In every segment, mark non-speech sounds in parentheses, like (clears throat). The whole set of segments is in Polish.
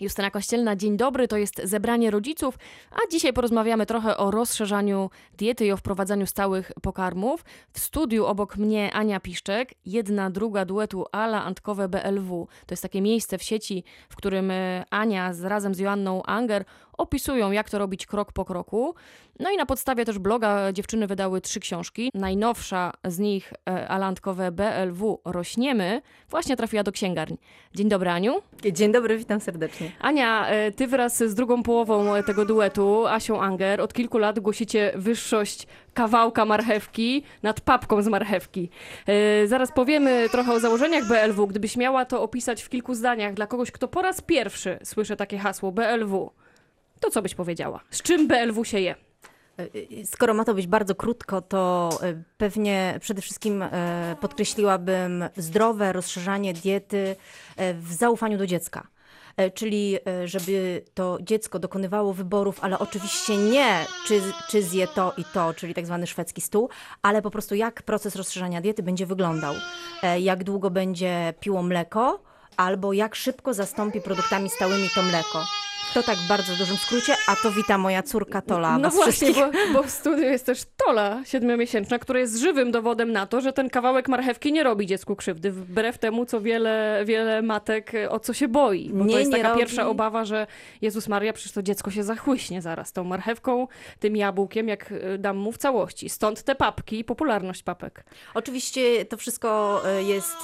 Justyna Kościelna, dzień dobry, to jest zebranie rodziców, a dzisiaj porozmawiamy trochę o rozszerzaniu diety i o wprowadzaniu stałych pokarmów. W studiu obok mnie Ania Piszczek, jedna druga duetu Ala Antkowe BLW. To jest takie miejsce w sieci, w którym e, Ania z, razem z Joanną Anger opisują, jak to robić krok po kroku. No i na podstawie też bloga dziewczyny wydały trzy książki. Najnowsza z nich, e, Alantkowe BLW Rośniemy, właśnie trafiła do księgarni. Dzień dobry, Aniu. Dzień dobry, witam serdecznie. Ania, e, ty wraz z drugą połową e, tego duetu, Asią Anger, od kilku lat głosicie wyższość kawałka marchewki nad papką z marchewki. Zaraz powiemy trochę o założeniach BLW. Gdybyś miała to opisać w kilku zdaniach dla kogoś, kto po raz pierwszy słyszy takie hasło BLW, to co byś powiedziała? Z czym BLW się je? Skoro ma to być bardzo krótko, to e, pewnie przede wszystkim e, podkreśliłabym zdrowe rozszerzanie diety e, w zaufaniu do dziecka. E, Czyli, e, żeby to dziecko dokonywało wyborów, ale oczywiście nie, czy, czy zje to i to, czyli tak zwany szwedzki stół, ale po prostu jak proces rozszerzania diety będzie wyglądał. E, Jak długo będzie piło mleko, albo jak szybko zastąpi produktami stałymi to mleko. To tak w bardzo dużym skrócie, a to wita moja córka Tola. No właśnie, bo, bo w studiu jest też Tola siedmiomiesięczna, która jest żywym dowodem na to, że ten kawałek marchewki nie robi dziecku krzywdy, wbrew temu, co wiele, wiele matek e, o co się boi. Bo Nie, to jest nie taka robi. pierwsza obawa, że Jezus Maria, przecież to dziecko się zachłyśnie zaraz tą marchewką, tym jabłkiem, jak e, dam mu w całości. Stąd te papki i popularność papek. Oczywiście to wszystko e, jest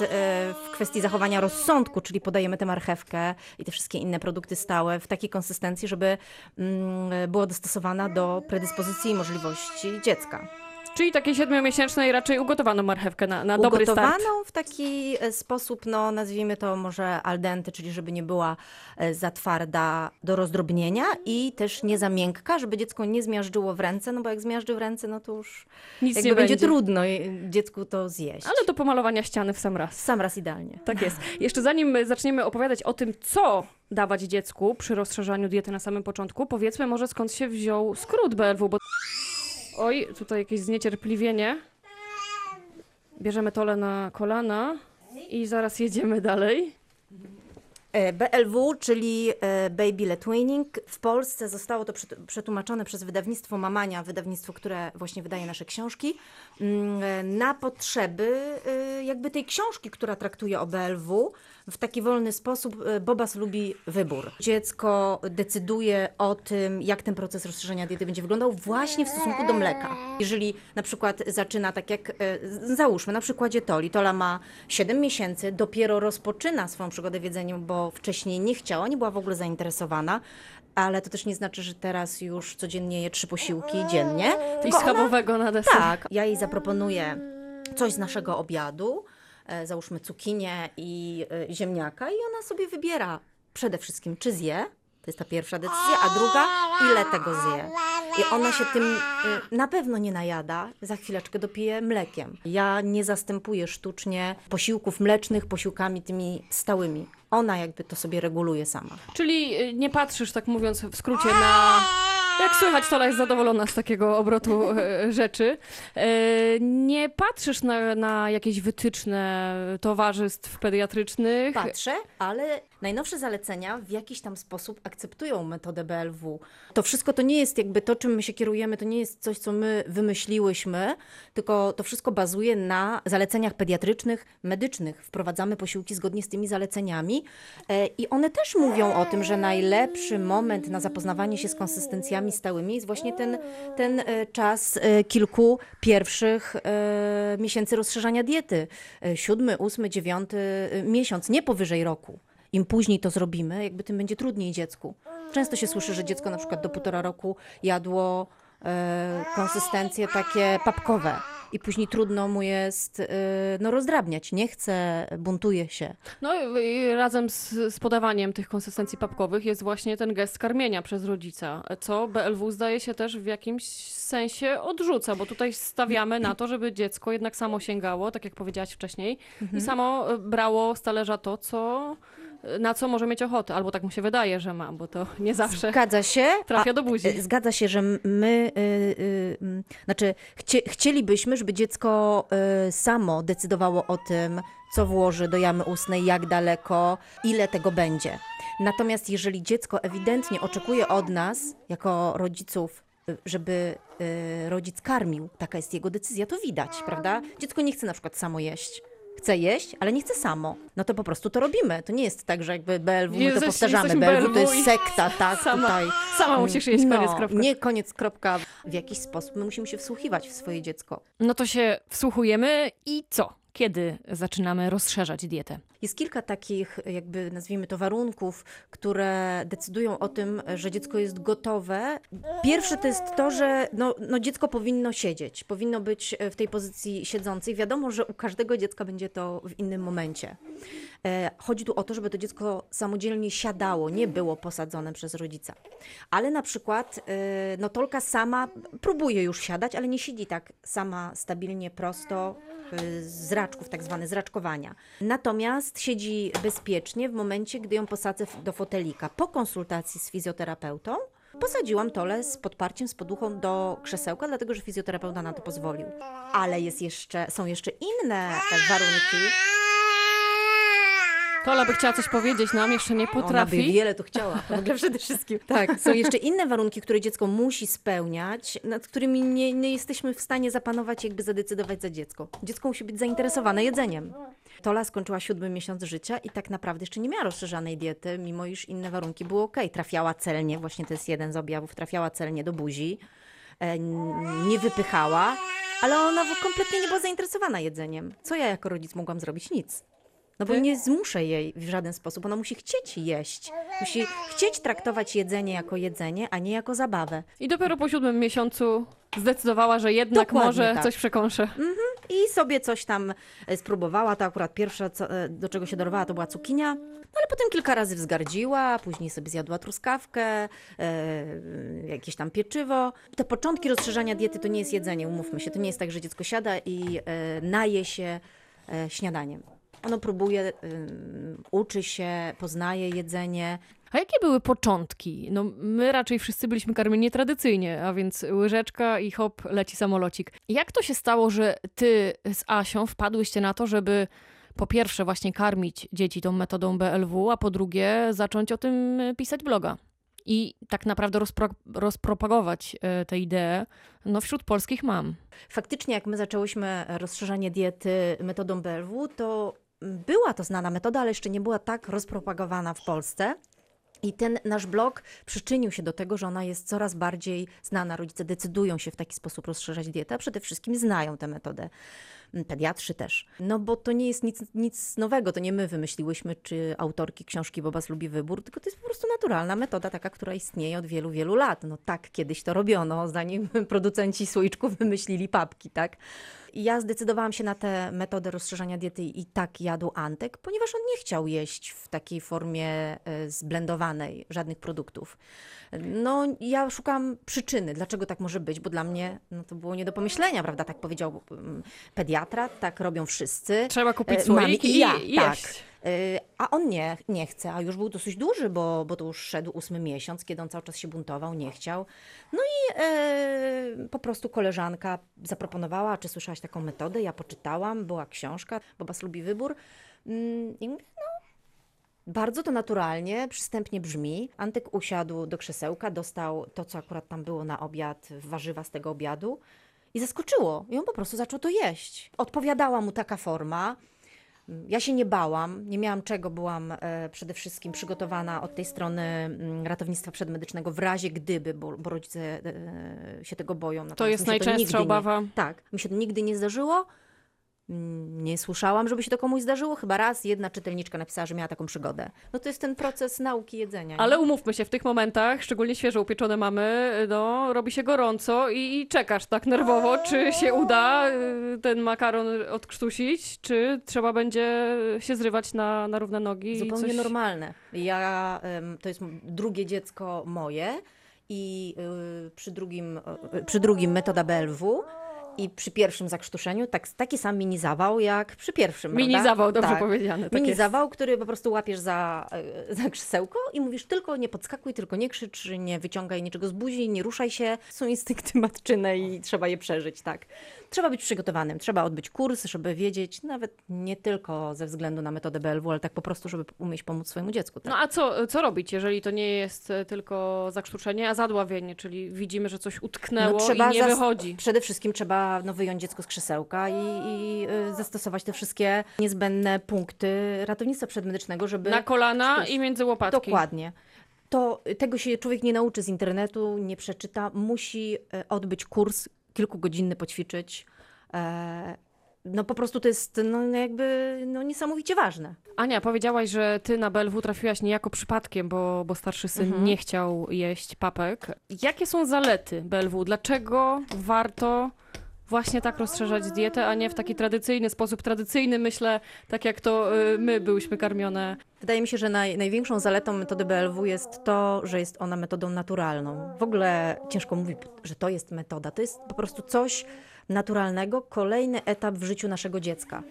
w kwestii zachowania rozsądku, czyli podajemy tę marchewkę i te wszystkie inne produkty stałe w takiej konsystencji, żeby mm, była dostosowana do predyspozycji i możliwości dziecka. Czyli takiej siedmiomiesięcznej raczej ugotowaną marchewkę na, na dobry start. Ugotowaną w taki e, sposób, no nazwijmy to może al dente, czyli żeby nie była e, za twarda do rozdrobnienia i też nie za miękka, żeby dziecko nie zmiażdżyło w ręce, no bo jak zmiażdży w ręce, no to już Nic nie będzie będzie. trudno dziecku to zjeść. Ale do pomalowania ściany w sam raz. Sam raz idealnie. Tak jest. Jeszcze zanim zaczniemy opowiadać o tym, co dawać dziecku przy rozszerzaniu diety na samym początku, powiedzmy może skąd się wziął skrót BLW, bo... Oj, tutaj jakieś zniecierpliwienie. Bierzemy tole na kolana i zaraz jedziemy dalej. E, BLW, czyli e, Baby Weaning. W Polsce zostało to przetł- przetłumaczone przez wydawnictwo Mamania, wydawnictwo, które właśnie wydaje nasze książki, mm, e, na potrzeby jakby tej książki, która traktuje o BLW w taki wolny sposób. e, Bobas lubi wybór. Dziecko decyduje o tym, jak ten proces rozszerzenia diety będzie wyglądał właśnie w stosunku do mleka. Jeżeli na przykład zaczyna tak jak, e, załóżmy na przykładzie Toli, Tola ma 7 miesięcy, dopiero rozpoczyna swoją przygodę w jedzeniu, bo wcześniej nie chciała, nie była w ogóle zainteresowana, ale to też nie znaczy, że teraz już codziennie je trzy posiłki dziennie. I Tylko ona- schabowego na deser. tak, ja jej zaproponuję coś z naszego obiadu, załóżmy cukinię i e, ziemniaka i ona sobie wybiera przede wszystkim, czy zje, to jest ta pierwsza decyzja, a druga, ile tego zje. I ona się tym e, na pewno nie najada, za chwileczkę dopije mlekiem. Ja nie zastępuję sztucznie posiłków mlecznych posiłkami tymi stałymi. Ona jakby to sobie reguluje sama. Czyli y, nie patrzysz, tak mówiąc w skrócie, na... Jak słychać, Tola jest zadowolona z takiego obrotu e, rzeczy. E, Nie patrzysz na, na jakieś wytyczne towarzystw pediatrycznych. Patrzę, ale najnowsze zalecenia w jakiś tam sposób akceptują metodę BLW. To wszystko to nie jest jakby to, czym my się kierujemy, to nie jest coś, co my wymyśliłyśmy, tylko to wszystko bazuje na zaleceniach pediatrycznych, medycznych. Wprowadzamy posiłki zgodnie z tymi zaleceniami e, i one też mówią o tym, że najlepszy moment na zapoznawanie się z konsystencjami stałymi jest właśnie ten, ten e, czas e, kilku pierwszych e, miesięcy rozszerzania diety. Siódmy, ósmy, dziewiąty miesiąc, nie powyżej roku. Im później to zrobimy, jakby tym będzie trudniej dziecku. Często się słyszy, że dziecko na przykład do półtora roku jadło konsystencje takie papkowe i później trudno mu jest e, no, rozdrabniać. Nie chce, buntuje się. No i razem z, z podawaniem tych konsystencji papkowych jest właśnie ten gest karmienia przez rodzica, co BLW zdaje się też w jakimś sensie odrzuca, bo tutaj stawiamy na to, żeby dziecko jednak samo sięgało, tak jak powiedziałaś wcześniej, i samo e, brało z talerza to, co, na co może mieć ochotę, albo tak mu się wydaje, że ma, bo to nie zawsze Zgadza się. trafia do buzi. E, Zgadza się, że my, y, y, mm, znaczy chcie, chcielibyśmy, żeby dziecko y, samo decydowało o tym, co włoży do jamy ustnej, jak daleko, ile tego będzie. Natomiast jeżeli dziecko ewidentnie oczekuje od nas, jako rodziców, y, żeby y, rodzic karmił, taka jest jego decyzja, to widać, prawda? Dziecko nie chce na przykład samo jeść. Chce jeść, ale nie chce samo. No to po prostu to robimy. To nie jest tak, że jakby BLW, my to powtarzamy. BLW to jest sekta, tak, sama- tutaj. Sama musisz jeść, koniec, No, kropka. Nie koniec, kropka. W jakiś sposób my musimy się wsłuchiwać w swoje dziecko. No to się wsłuchujemy i co? Kiedy zaczynamy rozszerzać dietę? Jest kilka takich, jakby nazwijmy to, warunków, które decydują o tym, że dziecko jest gotowe. Pierwsze to jest to, że no, no dziecko powinno siedzieć, powinno być w tej pozycji siedzącej. Wiadomo, że u każdego dziecka będzie to w innym momencie. E, Chodzi tu o to, żeby to dziecko samodzielnie siadało, nie było posadzone przez rodzica. Ale na przykład e, no, Tolka sama próbuje już siadać, ale nie siedzi tak sama stabilnie, prosto e, z raczków, tak zwane zraczkowania. Natomiast siedzi bezpiecznie w momencie, gdy ją posadzę do fotelika. Po konsultacji z fizjoterapeutą posadziłam Tolę z podparciem, z poduchą do krzesełka, dlatego że fizjoterapeuta na to pozwolił. Ale jest jeszcze, są jeszcze inne warunki. Tola by chciała coś powiedzieć nam, jeszcze nie Ona by potrafi. wiele to chciała, w ogóle przede wszystkim. (laughs) Tak, są jeszcze inne warunki, które dziecko musi spełniać, nad którymi nie, nie jesteśmy w stanie zapanować, jakby zadecydować za dziecko. Dziecko musi być zainteresowane jedzeniem. Tola skończyła siódmy miesiąc życia i tak naprawdę jeszcze nie miała rozszerzanej diety, mimo iż inne warunki były ok. Trafiała celnie, właśnie to jest jeden z objawów, trafiała celnie do buzi, e, nie wypychała, ale ona kompletnie nie była zainteresowana jedzeniem. Co ja jako rodzic mogłam zrobić? Nic. No bo Ty? nie zmuszę jej w żaden sposób. Ona musi chcieć jeść. Musi chcieć traktować jedzenie jako jedzenie, a nie jako zabawę. I dopiero po siódmym miesiącu zdecydowała, że jednak Dokładnie może tak. coś przekąszę. I sobie coś tam e, spróbowała. To akurat pierwsze, e, do czego się dorwała, to była cukinia. No ale potem kilka razy wzgardziła, później sobie zjadła truskawkę, e, jakieś tam pieczywo. Te początki rozszerzania diety to nie jest jedzenie, umówmy się. To nie jest tak, że dziecko siada i naje się śniadaniem. Ono próbuje, uczy się, poznaje jedzenie. A jakie były początki? No, my raczej wszyscy byliśmy karmieni tradycyjnie, a więc łyżeczka i hop, leci samolocik. Jak to się stało, że ty z Asią wpadłyście na to, żeby po pierwsze właśnie karmić dzieci tą metodą BLW, a po drugie zacząć o tym e, pisać bloga? I tak naprawdę rozpro rozpropagować e, tę ideę no, wśród polskich mam. Faktycznie, jak my zaczęłyśmy rozszerzanie diety metodą BLW, to była to znana metoda, ale jeszcze nie była tak rozpropagowana w Polsce. I ten nasz blog przyczynił się do tego, że ona jest coraz bardziej znana. Rodzice decydują się w taki sposób rozszerzać dietę, a przede wszystkim znają tę metodę. Pediatrzy też. No bo to nie jest nic, nic nowego, to nie my wymyśliłyśmy, czy autorki książki Bobas lubi wybór, tylko to jest po prostu naturalna metoda, taka, która istnieje od wielu, wielu lat. No tak kiedyś to robiono, zanim (laughs) producenci słoiczków wymyślili papki, tak? Ja zdecydowałam się na tę metodę rozszerzania diety i tak jadł Antek, ponieważ on nie chciał jeść w takiej formie e, zblendowanej żadnych produktów. No, ja szukam przyczyny, dlaczego tak może być, bo dla mnie no, to było nie do pomyślenia, prawda? Tak powiedział mm, pediatra, tak robią wszyscy. Trzeba kupić E, słoik mamy i, ja, i tak. jeść. Y, A on nie, nie chce, a już był dosyć duży, bo, bo to już szedł ósmy miesiąc, kiedy on cały czas się buntował, nie chciał. No i e, po prostu koleżanka zaproponowała, czy słyszałaś taką metodę, ja poczytałam, była książka, Bobas lubi wybór. Mm, I mówię, no, bardzo to naturalnie, przystępnie brzmi. Antek usiadł do krzesełka, dostał to, co akurat tam było na obiad, warzywa z tego obiadu i zaskoczyło. I on po prostu zaczął to jeść. Odpowiadała mu taka forma. Ja się nie bałam, nie miałam czego, byłam e, przede wszystkim przygotowana od tej strony mm, ratownictwa przedmedycznego w razie gdyby, bo, bo rodzice e, się tego boją. To Natomiast jest mi się nigdy najczęstsza nie- obawa. tak, mi się to nigdy nie zdarzyło. Nie słyszałam, żeby się to komuś zdarzyło. Chyba raz jedna czytelniczka napisała, że miała taką przygodę. No to jest ten proces nauki jedzenia. nie? Ale umówmy się, w tych momentach, szczególnie świeżo upieczone mamy, no, robi się gorąco i, i czekasz tak nerwowo, czy się uda y, ten makaron odkrztusić, czy trzeba będzie się zrywać na, na równe nogi. i Zupełnie coś... normalne. Ja, to jest drugie dziecko moje i y, przy, drugim, y, przy drugim metoda BLW i przy pierwszym zakrztuszeniu tak, taki sam mini zawał jak przy pierwszym, Mini prawda? zawał, dobrze tak. powiedziane. Tak Mini jest. zawał, który po prostu łapiesz za, y, za krzesełko i mówisz tylko nie podskakuj, tylko nie krzycz, nie wyciągaj niczego z buzi, nie ruszaj się. Są instynkty matczyne i trzeba je przeżyć, tak. Trzeba być przygotowanym, trzeba odbyć kurs, żeby wiedzieć, nawet nie tylko ze względu na metodę BLW, ale tak po prostu, żeby umieć pomóc swojemu dziecku. Tak? No a co, co robić, jeżeli to nie jest e, tylko zakrztuszenie, a zadławienie, czyli widzimy, że coś utknęło No, i nie wychodzi. Przede wszystkim trzeba no, wyjąć dziecko z krzesełka i, i y, zastosować te wszystkie niezbędne punkty ratownictwa przedmedycznego, żeby... Na kolana i między łopatki. Dokładnie. To tego się człowiek nie nauczy z internetu, nie przeczyta. Musi y, odbyć kurs, kilkugodzinny poćwiczyć. E, No po prostu to jest no, jakby no, niesamowicie ważne. Ania, powiedziałaś, że ty na BLW trafiłaś niejako przypadkiem, bo, bo starszy syn Mhm. nie chciał jeść papek. Jakie są zalety BLW? Dlaczego warto właśnie tak rozszerzać dietę, a nie w taki tradycyjny sposób? Tradycyjny, myślę, tak jak to y, my byłyśmy karmione. Wydaje mi się, że naj, największą zaletą metody BLW jest to, że jest ona metodą naturalną. W ogóle ciężko mówić, że to jest metoda. To jest po prostu coś naturalnego, kolejny etap w życiu naszego dziecka.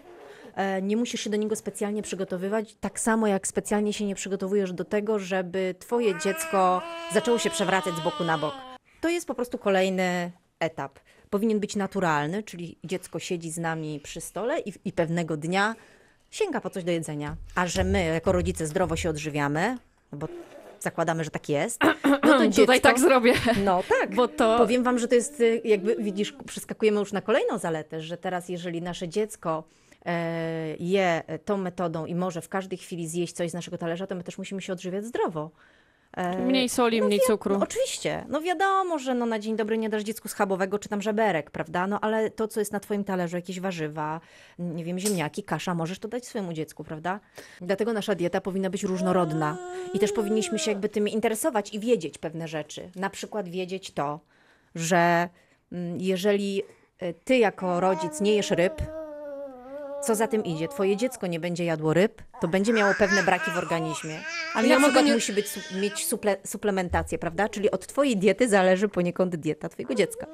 E, Nie musisz się do niego specjalnie przygotowywać, tak samo jak specjalnie się nie przygotowujesz do tego, żeby twoje dziecko zaczęło się przewracać z boku na bok. To jest po prostu kolejny etap. Powinien być naturalny, czyli dziecko siedzi z nami przy stole i, i pewnego dnia sięga po coś do jedzenia. A że my jako rodzice zdrowo się odżywiamy, no bo zakładamy, że tak jest, no to (clears throat) dziecko... Tutaj tak zrobię, No tak, bo to... Powiem wam, że to jest y, jakby, widzisz, przeskakujemy już na kolejną zaletę, że teraz jeżeli nasze dziecko e, je tą metodą i może w każdej chwili zjeść coś z naszego talerza, to my też musimy się odżywiać zdrowo. E, Mniej soli, mniej cukru. no, oczywiście. No wiadomo, że no na dzień dobry nie dasz dziecku schabowego czy tam żeberek, prawda? No ale to, co jest na twoim talerzu, jakieś warzywa, nie wiem, ziemniaki, kasza, możesz to dać swojemu dziecku, prawda? Dlatego nasza dieta powinna być różnorodna. I też powinniśmy się jakby tym interesować i wiedzieć pewne rzeczy. Na przykład wiedzieć to, że mm, jeżeli y, ty jako rodzic nie jesz ryb, co za tym idzie? Twoje dziecko nie będzie jadło ryb, to będzie miało pewne braki w organizmie. Ale Ja na przykład nie- musi być, mieć suple, suplementację, prawda? Czyli od twojej diety zależy poniekąd dieta twojego dziecka.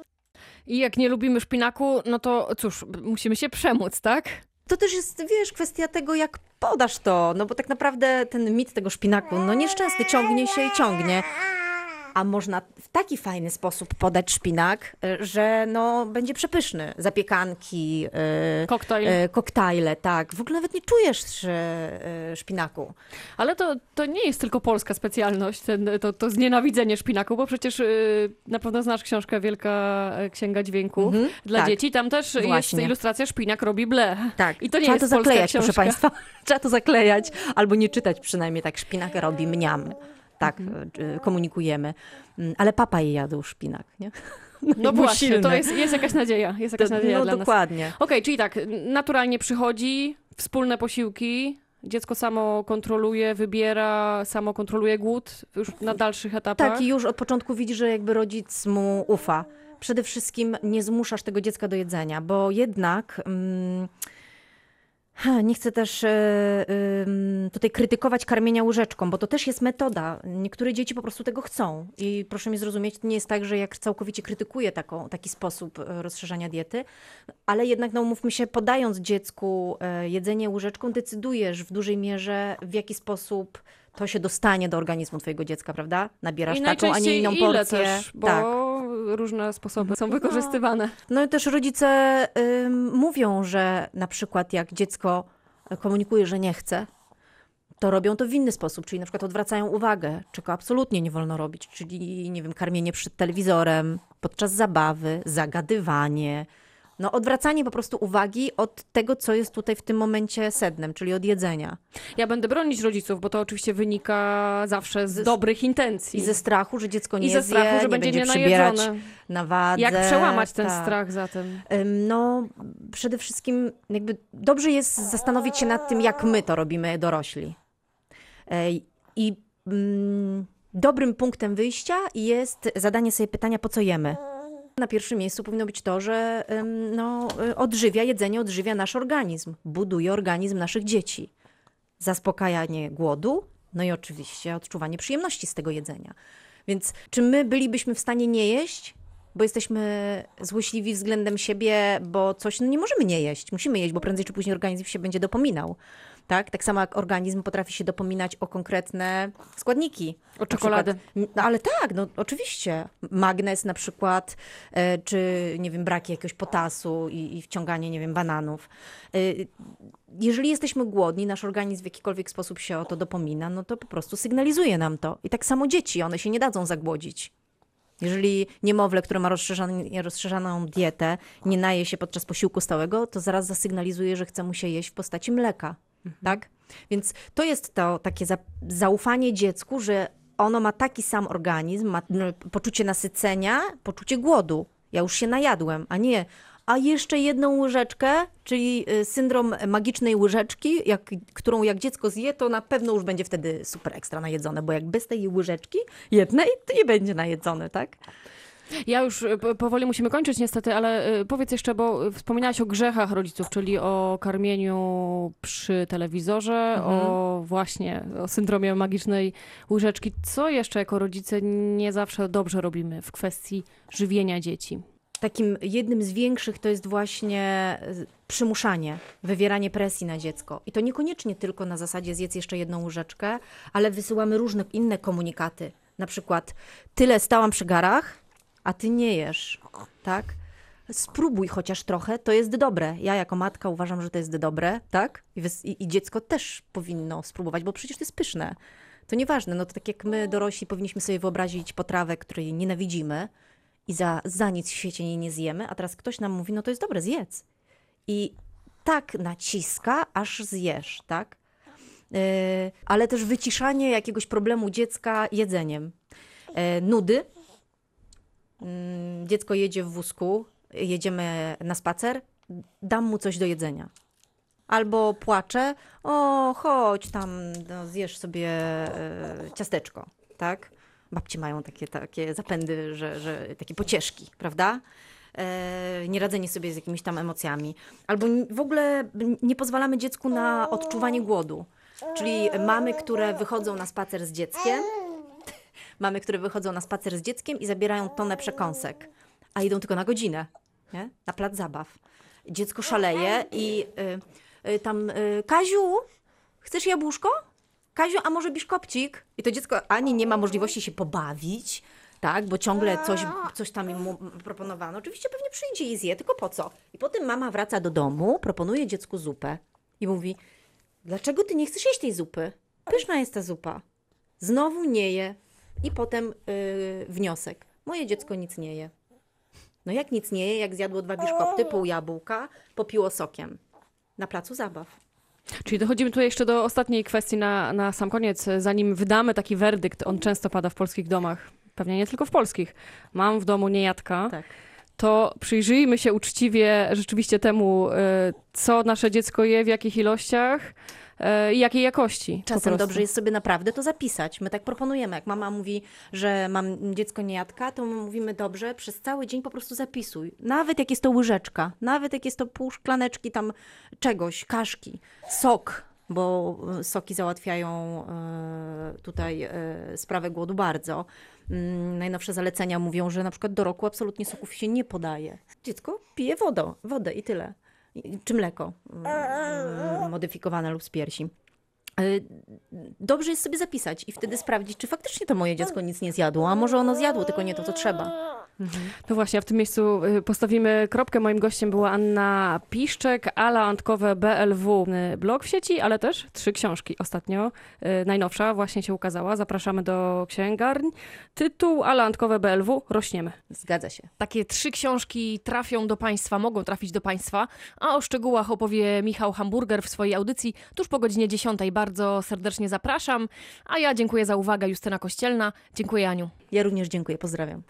I jak nie lubimy szpinaku, no to cóż, musimy się przemóc, tak? To też jest, wiesz, kwestia tego, jak podasz to, no bo tak naprawdę ten mit tego szpinaku, no nieszczęsny, ciągnie się i ciągnie. A można w taki fajny sposób podać szpinak, y, że no będzie przepyszny. Zapiekanki, y, Koktajl. y, koktajle, tak. W ogóle nawet nie czujesz szpinaku. Ale to, to nie jest tylko polska specjalność, ten, to, to znienawidzenie szpinaku, bo przecież na pewno znasz książkę Wielka e, Księga Dźwięków Mhm, dla tak. dzieci. Tam też jest Właśnie. ilustracja szpinak robi ble. Tak, I to nie trzeba jest to zaklejać, książka. proszę Państwa. (laughs) Trzeba to zaklejać, albo nie czytać przynajmniej tak. Szpinak robi mniam. Tak, Mhm. y, komunikujemy. Mm, Ale papa je jadł szpinak, nie? (laughs) No był właśnie, to silny. jest, jest jakaś nadzieja. Jest jakaś To- nadzieja no dla dokładnie. Okej, czyli tak, naturalnie przychodzi, wspólne posiłki, dziecko samo kontroluje, wybiera, samo kontroluje głód już na dalszych etapach. Tak, i już od początku widzi, że jakby rodzic mu ufa. Przede wszystkim nie zmuszasz tego dziecka do jedzenia, bo jednak. Mm, nie chcę też e, tutaj krytykować karmienia łyżeczką, bo to też jest metoda. Niektóre dzieci po prostu tego chcą. I proszę mi zrozumieć, to nie jest tak, że jak całkowicie krytykuję taką, taki sposób e, rozszerzania diety, ale jednak, no umówmy się, podając dziecku e, jedzenie łyżeczką, decydujesz w dużej mierze, w jaki sposób to się dostanie do organizmu twojego dziecka, prawda? Nabierasz I taką, a nie inną porcję. też, bo Tak. Różne sposoby są wykorzystywane. No i też rodzice ym, mówią, że na przykład jak dziecko komunikuje, że nie chce, to robią to w inny sposób, czyli na przykład odwracają uwagę, czego absolutnie nie wolno robić, czyli nie wiem, karmienie przed telewizorem, podczas zabawy, zagadywanie. No odwracanie po prostu uwagi od tego, co jest tutaj w tym momencie sednem, czyli od jedzenia. Ja będę bronić rodziców, bo to oczywiście wynika zawsze z Ze- nie intencji. I ze strachu, że dziecko nie I ze zje, strachu, że nie będzie będzie przybierać na wadze. Jak przełamać ten tak. strach zatem? No, przede wszystkim jakby dobrze jest zastanowić się nad tym, jak my to robimy dorośli. I mm, dobrym punktem wyjścia jest zadanie sobie pytania, po co jemy. Na pierwszym miejscu powinno być to, że no, y, odżywia, jedzenie odżywia nasz organizm, buduje organizm naszych dzieci. Zaspokajanie głodu, no i oczywiście odczuwanie przyjemności z tego jedzenia. Więc czy my bylibyśmy w stanie nie jeść, bo jesteśmy złośliwi względem siebie, bo coś no nie możemy nie jeść, musimy jeść, bo prędzej czy później organizm się będzie dopominał. Tak? tak samo jak organizm potrafi się dopominać o konkretne składniki. O czekoladę. No, ale tak, no oczywiście. Magnez na przykład, e, czy nie wiem, braki jakiegoś potasu i, i wciąganie, nie wiem, bananów. E, jeżeli jesteśmy głodni, nasz organizm w jakikolwiek sposób się o to dopomina, no to po prostu sygnalizuje nam to. I tak samo dzieci, one się nie dadzą zagłodzić. Jeżeli niemowlę, które ma rozszerzaną dietę, nie naje się podczas posiłku stałego, to zaraz zasygnalizuje, że chce mu się jeść w postaci mleka. Mhm. Tak? Więc to jest to takie za, zaufanie dziecku, że ono ma taki sam organizm, ma no, poczucie nasycenia, poczucie głodu. Ja już się najadłem, a nie, a jeszcze jedną łyżeczkę, czyli y, syndrom magicznej łyżeczki, jak, którą jak dziecko zje, to na pewno już będzie wtedy super ekstra najedzone, bo jak bez tej łyżeczki jednej, to nie będzie najedzone, tak? Ja już y, powoli musimy kończyć niestety, ale y, powiedz jeszcze, bo wspominałaś o grzechach rodziców, czyli o karmieniu przy telewizorze, mhm. o właśnie o syndromie magicznej łyżeczki. Co jeszcze jako rodzice nie zawsze dobrze robimy w kwestii żywienia dzieci? takim jednym z większych to jest właśnie e, przymuszanie, wywieranie presji na dziecko. I to niekoniecznie tylko na zasadzie zjedz jeszcze jedną łyżeczkę, ale wysyłamy różne inne komunikaty. Na przykład tyle stałam przy garach, a ty nie jesz, tak? Spróbuj chociaż trochę, to jest dobre. Ja jako matka uważam, że to jest dobre, tak? I, i, dziecko też powinno spróbować, bo przecież to jest pyszne. To nieważne, no to tak jak my dorośli powinniśmy sobie wyobrazić potrawę, której nienawidzimy, i za, za nic w świecie jej nie zjemy, a teraz ktoś nam mówi, no to jest dobre, zjedz. I tak naciska, aż zjesz, tak? Yy, ale też wyciszanie jakiegoś problemu dziecka jedzeniem. Yy, nudy. Yy, dziecko jedzie w wózku, jedziemy na spacer, dam mu coś do jedzenia. Albo płacze, o chodź tam, no, zjesz sobie e, ciasteczko, tak? babcie mają takie, takie zapędy, że, że takie pocieszki, prawda? E, nieradzenie sobie z jakimiś tam emocjami. Albo w ogóle nie pozwalamy dziecku na odczuwanie głodu. Czyli mamy, które wychodzą na spacer z dzieckiem, mamy, które wychodzą na spacer z dzieckiem i zabierają tonę przekąsek, a idą tylko na godzinę, nie? na plac zabaw. Dziecko szaleje i y, y, tam, y, Kaziu, chcesz jabłuszko? Kaziu, a może biszkopcik? I to dziecko ani nie ma możliwości się pobawić, tak, bo ciągle coś, coś tam mu proponowano. Oczywiście pewnie przyjdzie i zje, tylko po co? I potem mama wraca do domu, proponuje dziecku zupę i mówi, dlaczego ty nie chcesz jeść tej zupy? Pyszna jest ta zupa. Znowu nie je. I potem yy, wniosek. Moje dziecko nic nie je. No jak nic nie je, jak zjadło dwa biszkopty, pół jabłka, popiło sokiem. Na placu zabaw. Czyli dochodzimy tutaj jeszcze do ostatniej kwestii na, na sam koniec. Zanim wydamy taki werdykt, on często pada w polskich domach, pewnie nie tylko w polskich. Mam w domu niejadka. Tak. To przyjrzyjmy się uczciwie rzeczywiście temu, y, co nasze dziecko je, w jakich ilościach i jakiej jakości. Czasem dobrze jest sobie naprawdę to zapisać. My tak proponujemy. Jak mama mówi, że mam dziecko niejadka, to my mówimy dobrze, przez cały dzień po prostu zapisuj. Nawet jak jest to łyżeczka, nawet jak jest to pół szklaneczki tam czegoś, kaszki, sok, bo e, soki załatwiają e, tutaj sprawę głodu bardzo. Mm, najnowsze zalecenia mówią, że na przykład do roku absolutnie soków się nie podaje. Dziecko pije wodę, wodę i tyle czy mleko mm, modyfikowane lub z piersi. Y, dobrze jest sobie zapisać i wtedy sprawdzić, czy faktycznie to moje dziecko nic nie zjadło, a może ono zjadło, tylko nie to, co trzeba. Mhm. No właśnie, a w tym miejscu y, postawimy kropkę. Moim gościem była Anna Piszczek, Ala Antkowe BLW, y, blog w sieci, ale też trzy książki. Ostatnio najnowsza właśnie się ukazała. Zapraszamy do księgarni. Tytuł Ala Antkowe BLW Rośniemy. Zgadza się. Takie trzy książki trafią do Państwa, mogą trafić do Państwa, a o szczegółach opowie Michał Hamburger w swojej audycji tuż po godzinie 10. Bardzo serdecznie zapraszam, a ja dziękuję za uwagę. Justyna Kościelna. Dziękuję Aniu. Ja również dziękuję, pozdrawiam.